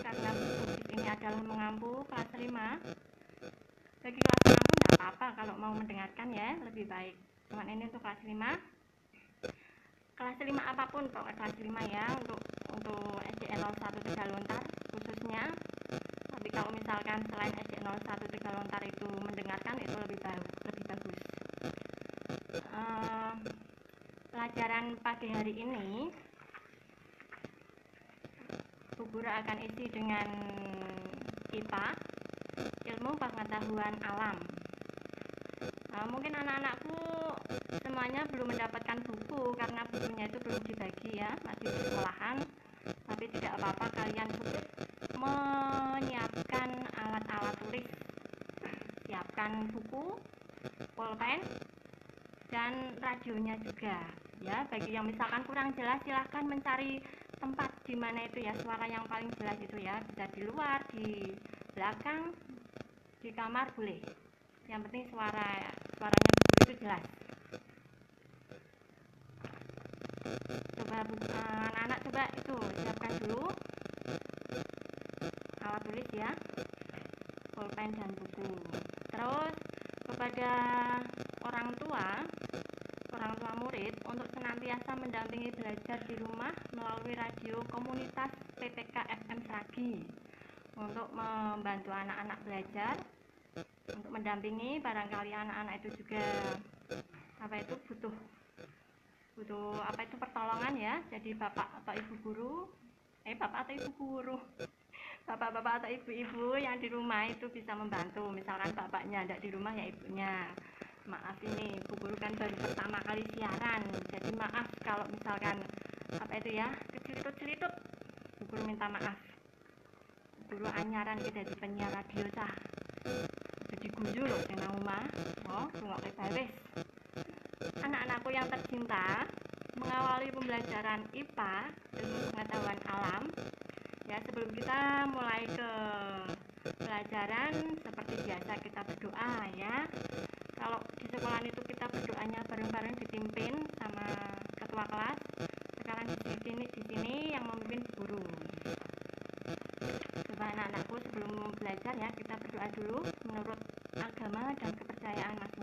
karena buku ini adalah mengampu kelas 5 bagi kelas mengampu tidak apa-apa kalau mau mendengarkan ya lebih baik. Cuman ini untuk kelas 5 kelas 5 apa pun pokoknya kelas 5 ya untuk untuk SDN 01 Tegalontar khususnya. Tapi kalau misalkan selain SDN 01 Tegalontar itu mendengarkan itu lebih bagus lebih bagus. Uh, pelajaran pagi hari ini Bu Guru akan isi dengan IPA ilmu pengetahuan alam. Uh, mungkin anak-anakku semuanya belum mendapatkan buku karena bukunya itu belum dibagi ya masih di sekolahan. Tapi tidak apa-apa kalian cukup menyiapkan alat-alat tulis. Siapkan buku pulpen dan radionya juga. Ya bagi yang misalkan kurang jelas silahkan mencari tempat di mana itu ya suara yang paling jelas itu ya. Bisa di luar di belakang di kamar boleh. Yang penting suara suaranya itu jelas. Coba eh, anak-anak coba itu siapkan dulu. Alat tulis ya. Pulpen dan buku. Terus kepada orang tua orang tua murid untuk senantiasa mendampingi belajar di rumah melalui radio komunitas PPK FM Seragi untuk membantu anak-anak belajar untuk mendampingi barangkali anak-anak itu juga apa itu butuh butuh apa itu pertolongan ya. Jadi bapak atau ibu guru eh bapak atau ibu guru bapak-bapak atau ibu-ibu yang di rumah itu bisa membantu. Misalkan bapaknya ada di rumah ya ibunya maaf ini ibu guru kan baru pertama kali siaran. Jadi maaf kalau misalkan apa itu ya kecelitut-celitut ibu guru minta maaf. Guru anyaran kita di penyiar radio cah. Jadi guyu loh yang rumah oh tunggu baris. Anak-anakku yang tercinta mengawali pembelajaran IPA ilmu pengetahuan alam. Ya sebelum kita mulai ke pelajaran seperti biasa kita berdoa ya kalau di sekolah itu kita berdoanya bareng-bareng dipimpin sama ketua kelas. Sekarang di sini di sini yang memimpin guru. Coba anak-anakku sebelum belajar ya kita berdoa dulu menurut agama dan kepercayaan masing-masing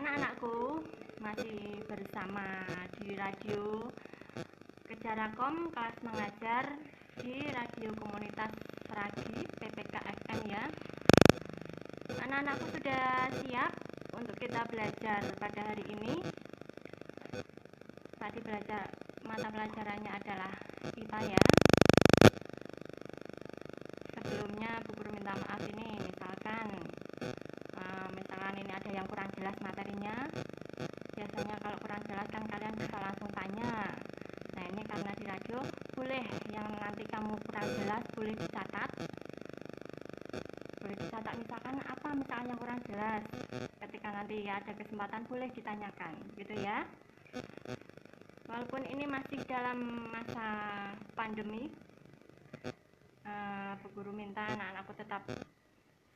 anak-anakku masih bersama di radio Kejarakom kelas mengajar di radio komunitas Seragi PPK FM ya. Anak-anakku sudah siap untuk kita belajar pada hari ini. Tadi belajar mata pelajarannya adalah IPA ya sebelumnya Bu Guru minta maaf ini misalkan uh, misalkan ini ada yang kurang jelas materinya biasanya kalau kurang jelas kan kalian bisa langsung tanya nah ini karena di radio boleh yang nanti kamu kurang jelas boleh dicatat boleh dicatat misalkan apa misalkan yang kurang jelas ketika nanti ada kesempatan boleh ditanyakan gitu ya. Walaupun ini masih dalam masa pandemi uh, Guru minta anak-anakku tetap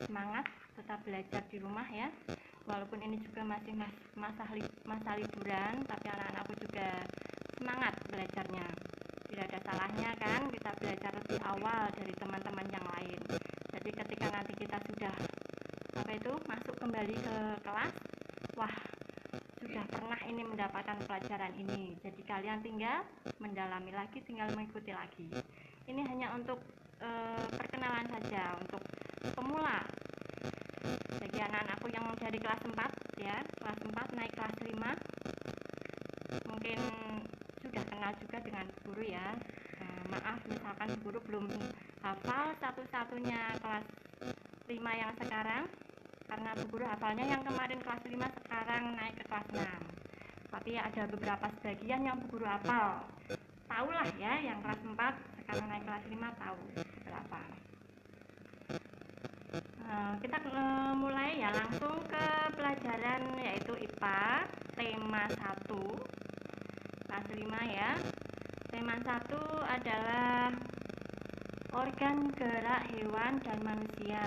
semangat tetap belajar di rumah ya. Walaupun ini juga masih mas masa, li masa liburan tapi anak-anakku juga semangat belajarnya. Tidak ada salahnya kan kita belajar lebih awal dari teman-teman yang lain. Jadi ketika nanti kita sudah apa itu masuk kembali ke kelas wah sudah pernah ini mendapatkan pelajaran ini. Jadi kalian tinggal mendalami lagi tinggal mengikuti lagi. Ini hanya untuk e, perkenalan saja untuk pemula. Bagi anak-anakku yang dari kelas 4 ya kelas 4 naik kelas 5 mengenal juga dengan Guru ya. Nah, maaf misalkan Guru belum hafal satu-satunya kelas 5 yang sekarang karena Bu Guru hafalnya yang kemarin kelas 5 sekarang naik ke kelas 6 tapi ada beberapa sebagian yang Bu Guru hafal. Tahulah ya yang kelas 4 sekarang naik kelas 5 tahu berapa. Uh, kita uh, mulai ya langsung ke pelajaran yaitu IPA tema 1 kelas 5 ya. Tema 1 adalah organ gerak hewan dan manusia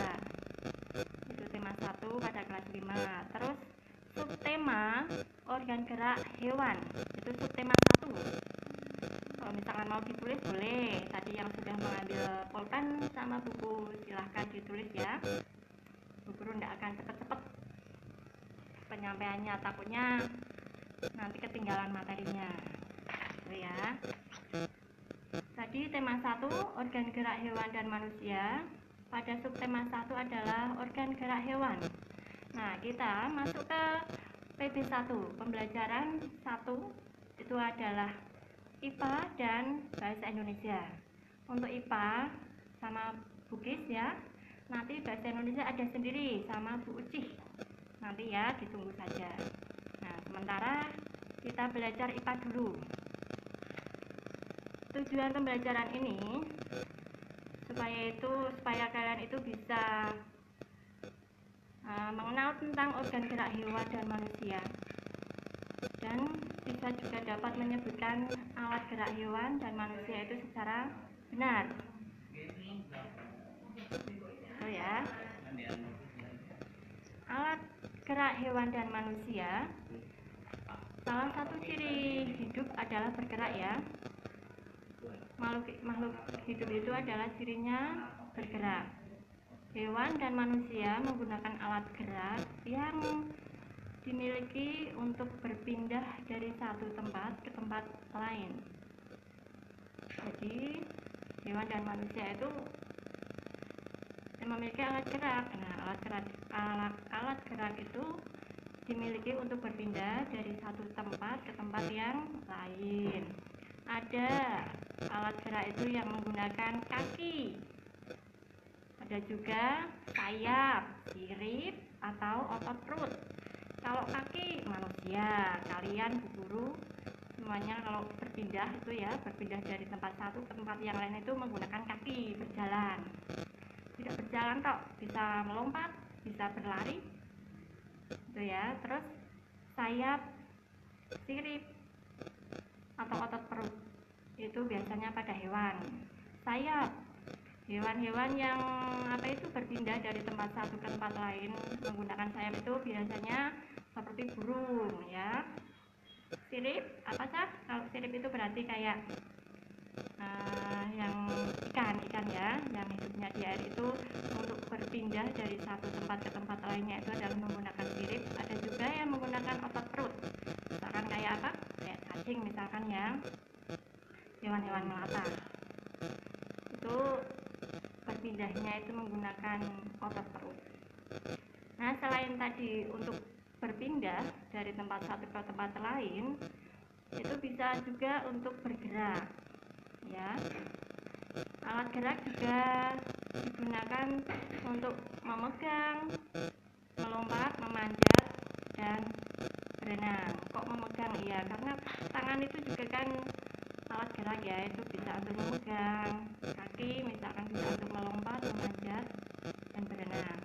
itu tema 1 pada kelas 5 terus subtema organ gerak hewan. Itu subtema 1 kalau misalkan mau ditulis boleh. Tadi yang sudah mengambil pulpen sama buku silahkan ditulis ya. Buku tidak akan cepet-cepet. Penyampaiannya takutnya nanti ketinggalan materinya. Gitu ya. Tadi tema 1 organ gerak hewan dan manusia pada subtema 1 adalah organ gerak hewan. Nah kita masuk ke PB1 pembelajaran 1 itu adalah IPA dan bahasa Indonesia. Untuk IPA sama Bugis ya nanti bahasa Indonesia ada sendiri sama Bu Ucih nanti ya ditunggu saja. Nah sementara kita belajar IPA dulu. Tujuan pembelajaran ini supaya itu supaya kalian itu bisa uh, mengenal tentang organ gerak hewan dan manusia. Dan bisa juga dapat menyebutkan alat gerak hewan dan manusia itu secara benar. Oh ya. Alat gerak hewan dan manusia. Salah satu ciri hidup adalah bergerak ya makhluk makhluk hidup itu adalah cirinya bergerak hewan dan manusia menggunakan alat gerak yang dimiliki untuk berpindah dari satu tempat ke tempat lain jadi hewan dan manusia itu memiliki alat gerak. Nah, alat gerak alat, alat gerak itu dimiliki untuk berpindah dari satu tempat ke tempat yang lain. Ada alat gerak itu yang menggunakan kaki. Ada juga sayap, sirip, atau otot perut. Kalau kaki manusia, kalian bu guru semuanya kalau berpindah itu ya berpindah dari tempat satu ke tempat yang lain itu menggunakan kaki berjalan tidak berjalan kok bisa melompat bisa berlari itu ya terus sayap sirip atau otot perut itu biasanya pada hewan. Sayap. Hewan-hewan yang apa itu berpindah dari tempat satu ke tempat lain menggunakan sayap itu biasanya seperti burung ya. Sirip apa sih kalau sirip itu berarti kayak uh, yang ikan ikan ya yang hidupnya di air itu untuk berpindah dari satu tempat ke tempat lainnya itu adalah menggunakan sirip. Ada juga yang menggunakan otot perut. Misalkan kayak apa? Kayak cacing misalkan ya. Hewan-hewan melata. Itu berpindahnya itu menggunakan otot perut. Nah selain tadi untuk berpindah dari tempat satu ke tempat lain itu bisa juga untuk bergerak ya. Alat gerak juga digunakan untuk memegang melompat memanjat berenang kok memegang? Iya karena tangan itu juga kan alat gerak ya itu bisa untuk memegang kaki misalkan bisa untuk melompat memanjat dan berenang.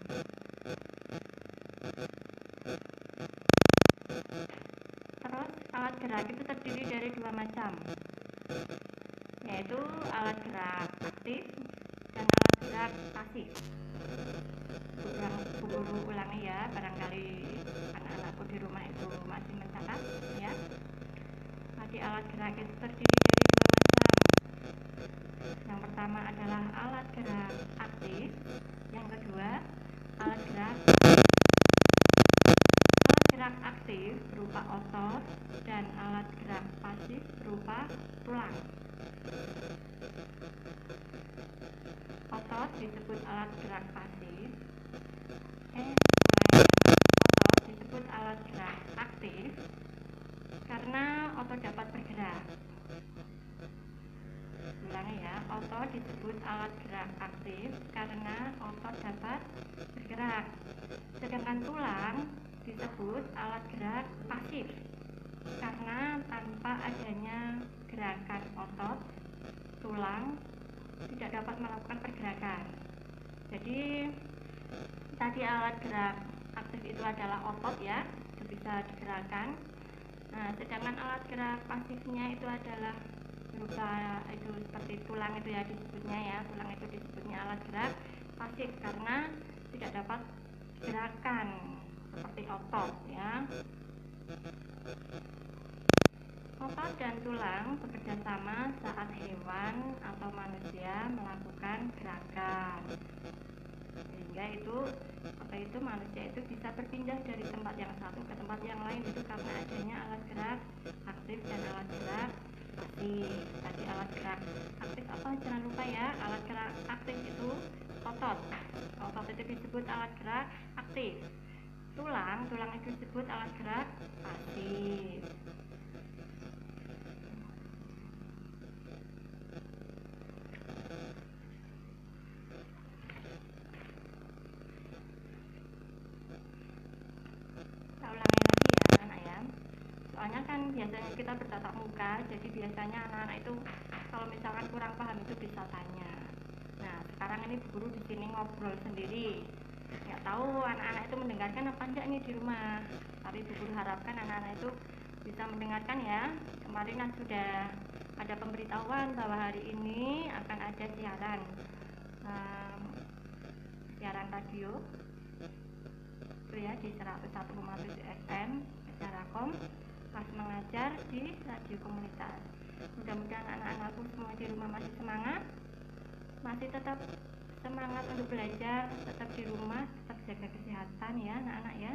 Terus alat gerak itu terdiri dari dua macam yaitu alat gerak aktif dan alat gerak pasif ulang guru ulangi ya barangkali anak-anakku di rumah itu masih mencatat ya tadi alat gerak itu terdiri dari dua macam yang pertama adalah alat gerak aktif yang kedua alat gerak alat gerak aktif berupa otot dan alat gerak pasif berupa tulang. Otot disebut alat gerak pasif. Eh, otot disebut alat gerak aktif karena otot dapat bergerak. otot disebut alat gerak aktif karena otot dapat bergerak. Sedangkan tulang disebut alat gerak pasif karena tanpa adanya gerakan otot, tulang tidak dapat melakukan pergerakan. Jadi tadi alat gerak aktif itu adalah otot ya, itu bisa digerakkan. Nah, sedangkan alat gerak pasifnya itu adalah berupa itu seperti tulang itu ya disebutnya ya, tulang itu disebutnya alat gerak pasif karena tidak dapat gerakan seperti otot ya. Otot dan tulang bekerja sama saat hewan atau manusia melakukan gerakan. Sehingga itu apa itu manusia itu bisa berpindah dari tempat yang satu ke tempat yang lain itu karena adanya alat gerak aktif dan alat gerak pasif. Tadi alat gerak aktif apa? Jangan lupa ya, alat gerak aktif itu otot. Otot itu disebut alat gerak aktif. Tulang, tulang itu disebut alat gerak pasif. soalnya kan biasanya kita bertatap muka jadi biasanya anak-anak itu kalau misalkan kurang paham itu bisa tanya nah sekarang ini guru di sini ngobrol sendiri. Nggak tahu anak-anak itu mendengarkan apa enggak nih di rumah. Tapi bu guru harapkan anak-anak itu bisa mendengarkan ya. Kemarin kan sudah ada pemberitahuan bahwa hari ini akan ada siaran um, siaran radio. Itu ya di 101,7 FM secara kom pas mengajar di radio komunitas. Mudah-mudahan anak-anakku semua di rumah masih semangat, masih tetap semangat untuk belajar, tetap di rumah, tetap jaga kesehatan ya anak-anak ya.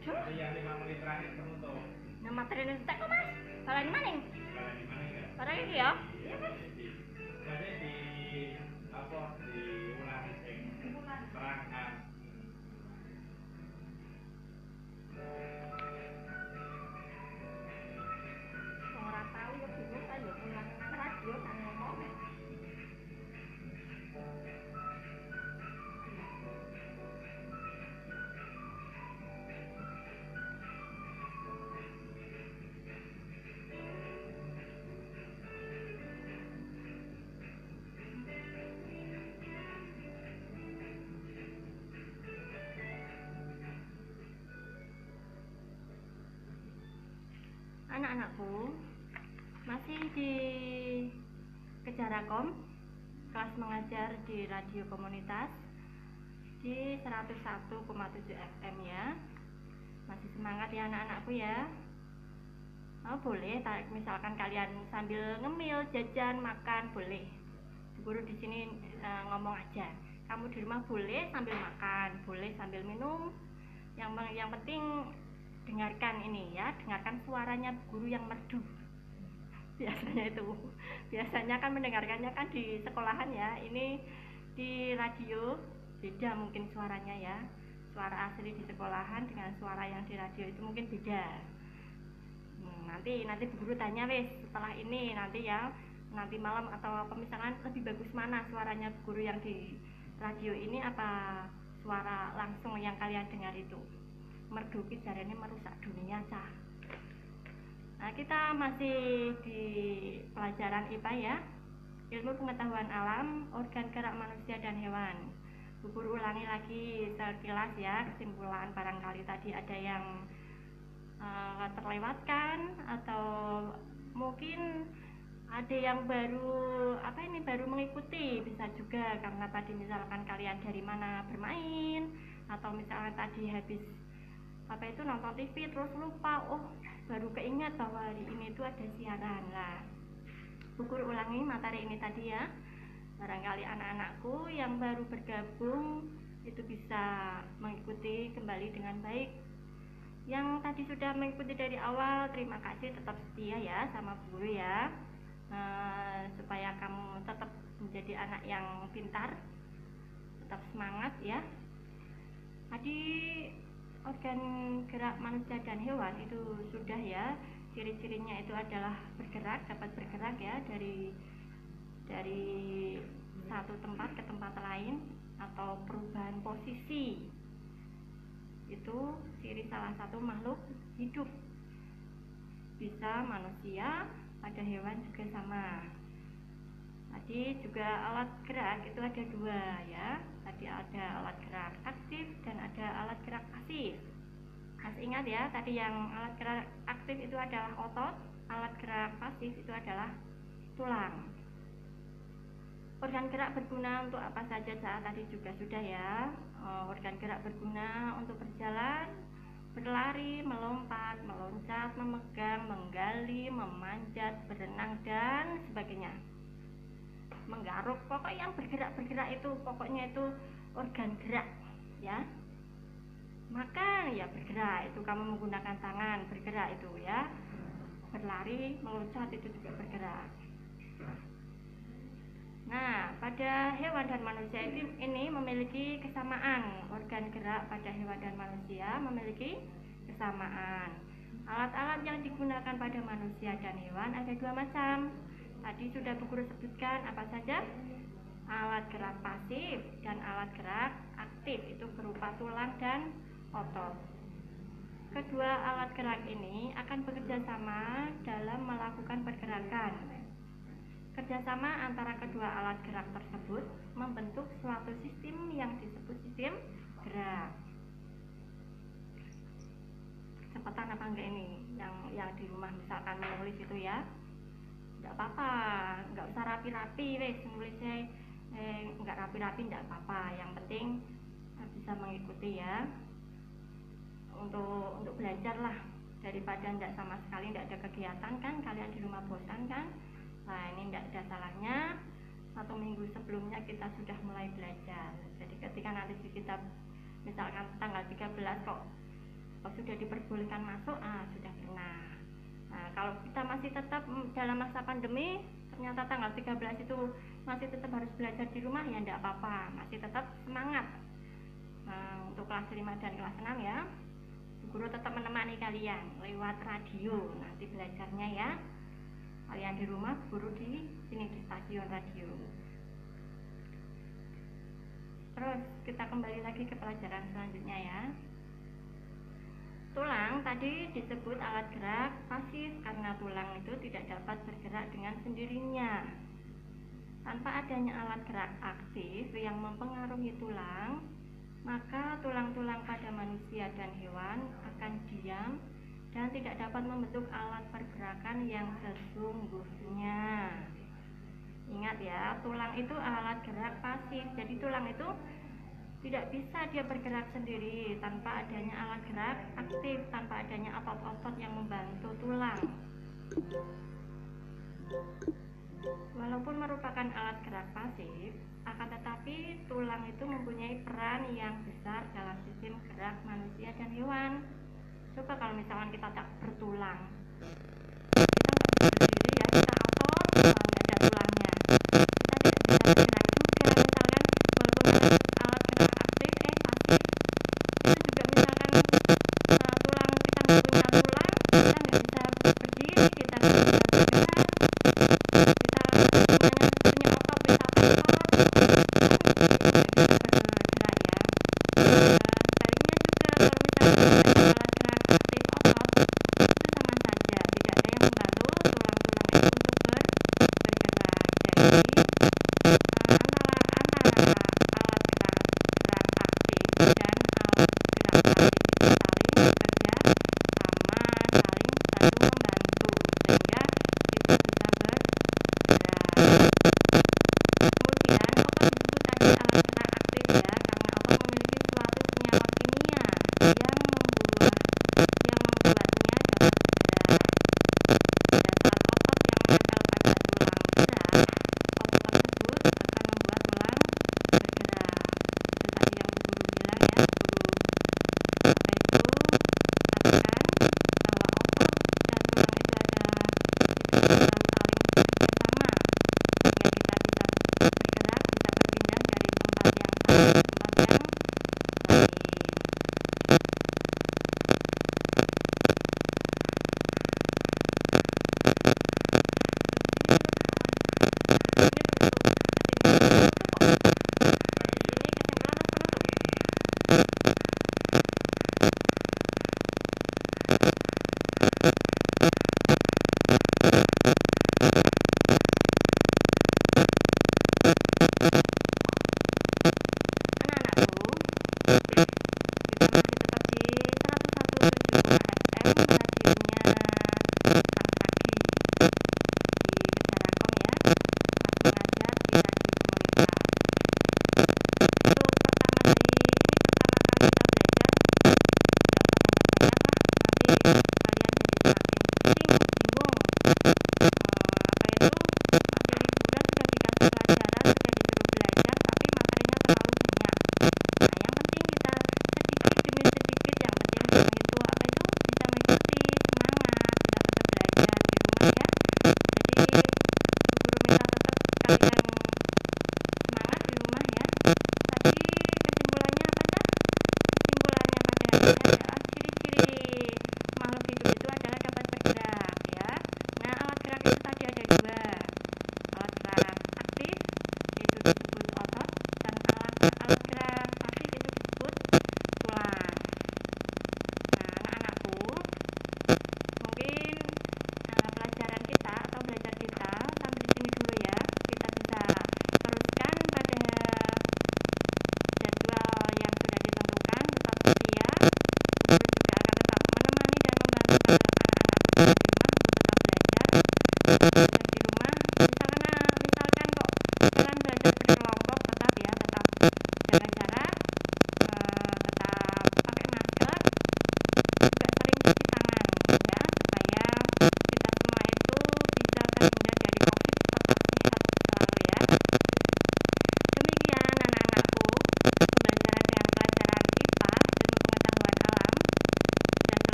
Aduh. Yang 5 menit terakhir penutup. Nah, materi ini kok Mas? Balani maning? Balani maning ya. Barang ini ya? Iya, Mas. Jadi di apa diulang sing Anak-anakku, masih di Kejarakom, kelas mengajar di radio komunitas di 101,7 FM ya. Masih semangat ya anak-anakku ya. Oh, boleh, tak, misalkan kalian sambil ngemil, jajan, makan, boleh. Guru di sini eh, ngomong aja. Kamu di rumah boleh sambil makan, boleh sambil minum. Yang yang penting dengarkan ini ya, dengarkan suaranya guru yang merdu. Biasanya itu. Biasanya kan mendengarkannya kan di sekolahan ya. Ini di radio beda mungkin suaranya ya. Suara asli di sekolahan dengan suara yang di radio itu mungkin beda. Hmm, nanti nanti guru tanya wes setelah ini nanti ya nanti malam atau apa misalkan lebih bagus mana suaranya guru yang di radio ini apa suara langsung yang kalian dengar itu merduki ini merusak dunia cah nah kita masih di pelajaran IPA ya. Ilmu pengetahuan alam organ gerak manusia dan hewan. Bukur ulangi lagi sekilas ya. Kesimpulan barangkali tadi ada yang uh, terlewatkan atau mungkin ada yang baru apa ini baru mengikuti. Bisa juga karena tadi misalkan kalian dari mana bermain atau misalnya tadi habis apa itu nonton TV terus lupa oh baru keingat bahwa hari ini itu ada siaran. Lah ukur ulangi materi ini tadi ya. Barangkali anak-anakku yang baru bergabung itu bisa mengikuti kembali dengan baik. Yang tadi sudah mengikuti dari awal terima kasih tetap setia ya sama guru ya. Uh, supaya kamu tetap menjadi anak yang pintar tetap semangat ya. Tadi organ gerak manusia dan hewan itu sudah ya. Ciri-cirinya itu adalah bergerak dapat bergerak ya dari dari satu tempat ke tempat lain atau perubahan posisi. Itu ciri salah satu makhluk hidup. Bisa manusia ada hewan juga sama. Tadi juga alat gerak itu ada dua ya tadi ada alat gerak aktif dan ada alat gerak pasif. Masih ingat ya tadi yang alat gerak aktif itu adalah otot alat gerak pasif itu adalah tulang. Organ gerak berguna untuk apa saja saat tadi juga sudah ya. Oh, organ gerak berguna untuk berjalan berlari, melompat, meloncat, memegang, menggali, memanjat, berenang dan sebagainya. Menggaruk, pokok yang bergerak-bergerak itu pokoknya itu organ gerak, ya. Makan ya bergerak, itu kamu menggunakan tangan bergerak itu ya. Berlari, meloncat itu juga bergerak. Nah, pada hewan dan manusia ini, ini memiliki kesamaan. Organ gerak pada hewan dan manusia memiliki kesamaan. Alat-alat yang digunakan pada manusia dan hewan ada dua macam. Tadi sudah Bu Guru sebutkan apa saja? Alat gerak pasif dan alat gerak aktif itu berupa tulang dan otot. Kedua alat gerak ini akan bekerja sama dalam melakukan pergerakan Kerjasama antara kedua alat gerak tersebut membentuk suatu sistem yang disebut sistem gerak. Cepetan apa enggak ini? Yang yang di rumah misalkan menulis itu ya, enggak apa-apa, enggak usah rapi-rapi, wes nulisnya eh, enggak rapi-rapi enggak apa-apa. Yang penting bisa mengikuti ya. Untuk untuk belajar lah daripada enggak sama sekali enggak ada kegiatan kan kalian di rumah bosan kan Nah ini tidak ada salahnya satu minggu sebelumnya kita sudah mulai belajar. Jadi ketika nanti kita misalkan tanggal 13 kok, kok sudah diperbolehkan masuk, ah sudah pernah. Nah kalau kita masih tetap dalam masa pandemi, ternyata tanggal 13 itu masih tetap harus belajar di rumah ya tidak apa-apa, masih tetap semangat. Nah, untuk kelas 5 dan kelas 6 ya, guru tetap menemani kalian lewat radio. Nanti belajarnya ya. Kalian di rumah guru di sini di stasiun radio. Terus kita kembali lagi ke pelajaran selanjutnya ya tulang tadi disebut alat gerak pasif karena tulang itu tidak dapat bergerak dengan sendirinya tanpa adanya alat gerak aktif yang mempengaruhi tulang maka tulang-tulang pada manusia dan hewan akan diam dan tidak dapat membentuk alat pergerakan yang sesungguhnya. Ingat ya, tulang itu alat gerak pasif. Jadi tulang itu tidak bisa dia bergerak sendiri tanpa adanya alat gerak aktif, tanpa adanya otot-otot yang membantu tulang. Walaupun merupakan alat gerak pasif, akan tetapi tulang itu mempunyai peran yang besar dalam sistem gerak manusia dan hewan coba kalau misalkan kita tak bertulang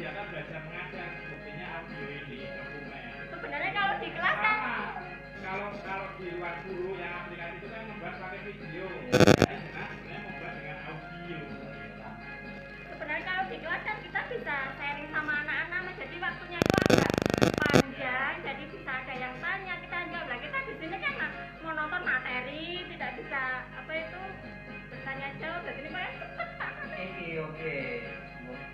dia kan belajar mengajar buktinya audio ini dokumen. Sebenarnya kalau di kelas kan kalau kalau di luar guru yang aplikasi itu kan membuat pakai video. Nah dengan audio. Sebenarnya kalau di kelas kan kita bisa sharing sama anak-anak waktunya itu agak panjang jadi bisa ada yang tanya kita kita di sini kan mau nonton materi tidak bisa apa itu bertanya jawab. Ya, oke.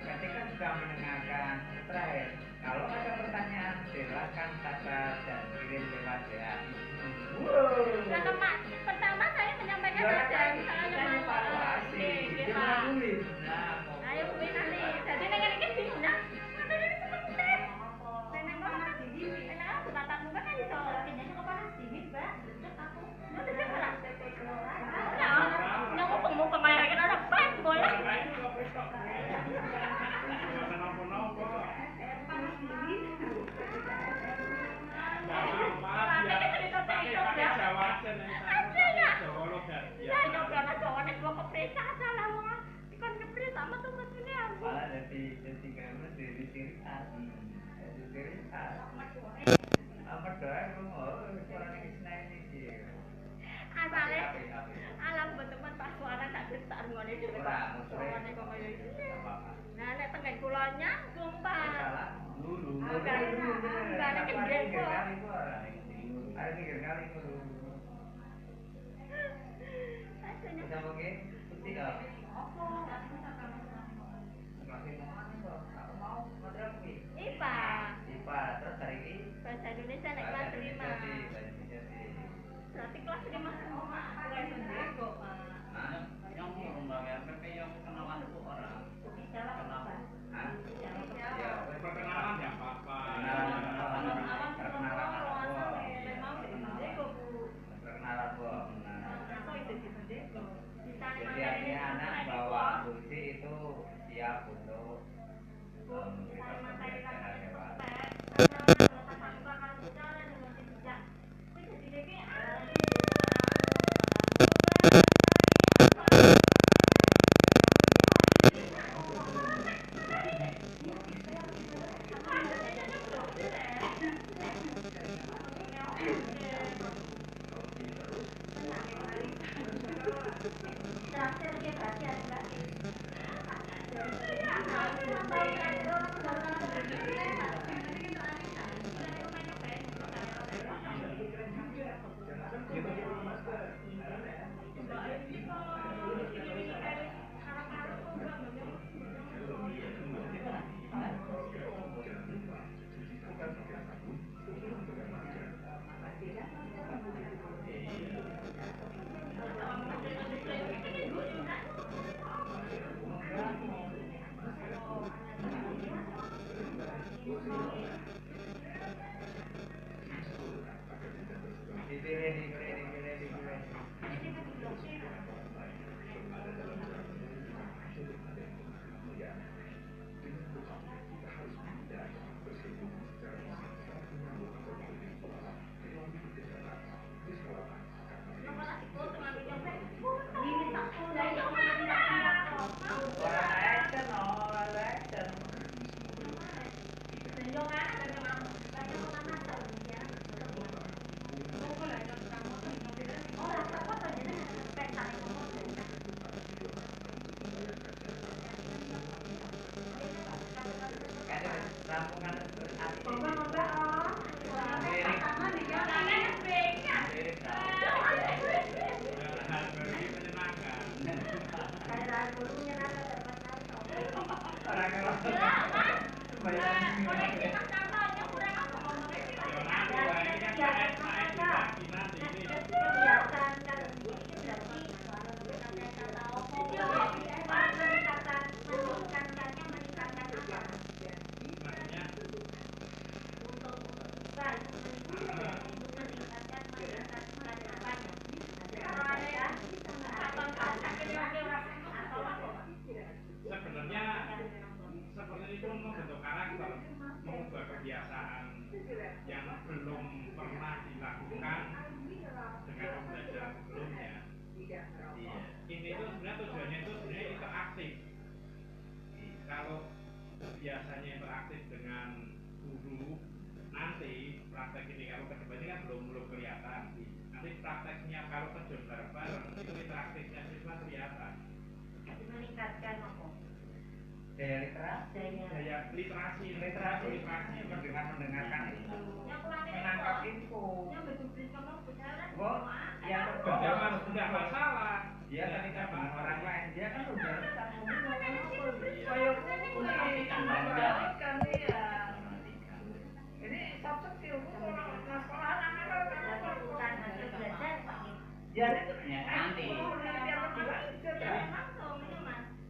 PKT kan juga mendengarkan terakhir. Kalau ada pertanyaan, silakan catat dan kirim lewat WA. Wow. Nah, pertama saya menyampaikan ada ya, saya Oh. Membentuk karakter mengubah kebiasaan yang belum pernah dilakukan dengan pembelajaran sebelumnya Iya. ini tuh sebenarnya tujuannya itu sebenarnya interaktif kalau biasanya interaktif dengan guru nanti praktek ini kalau ini kan belum belum kelihatan nanti prakteknya kalau kerja bareng-bareng itu interaktifnya siswa kelihatan Meningkatkan apa? Daya literasi. daya literasi Literasi literasi mendengar mendengarkan itu. Yang kurang menangkap info. Yang. Oh, berbeda enggak masalah. dia ketika dengan orang lain dia kan udah Kayak Memperhatikan memperhatikan dia. Ini soft skill kalau sekolah anak-anak Jadi hasil belajar, ya itu nanti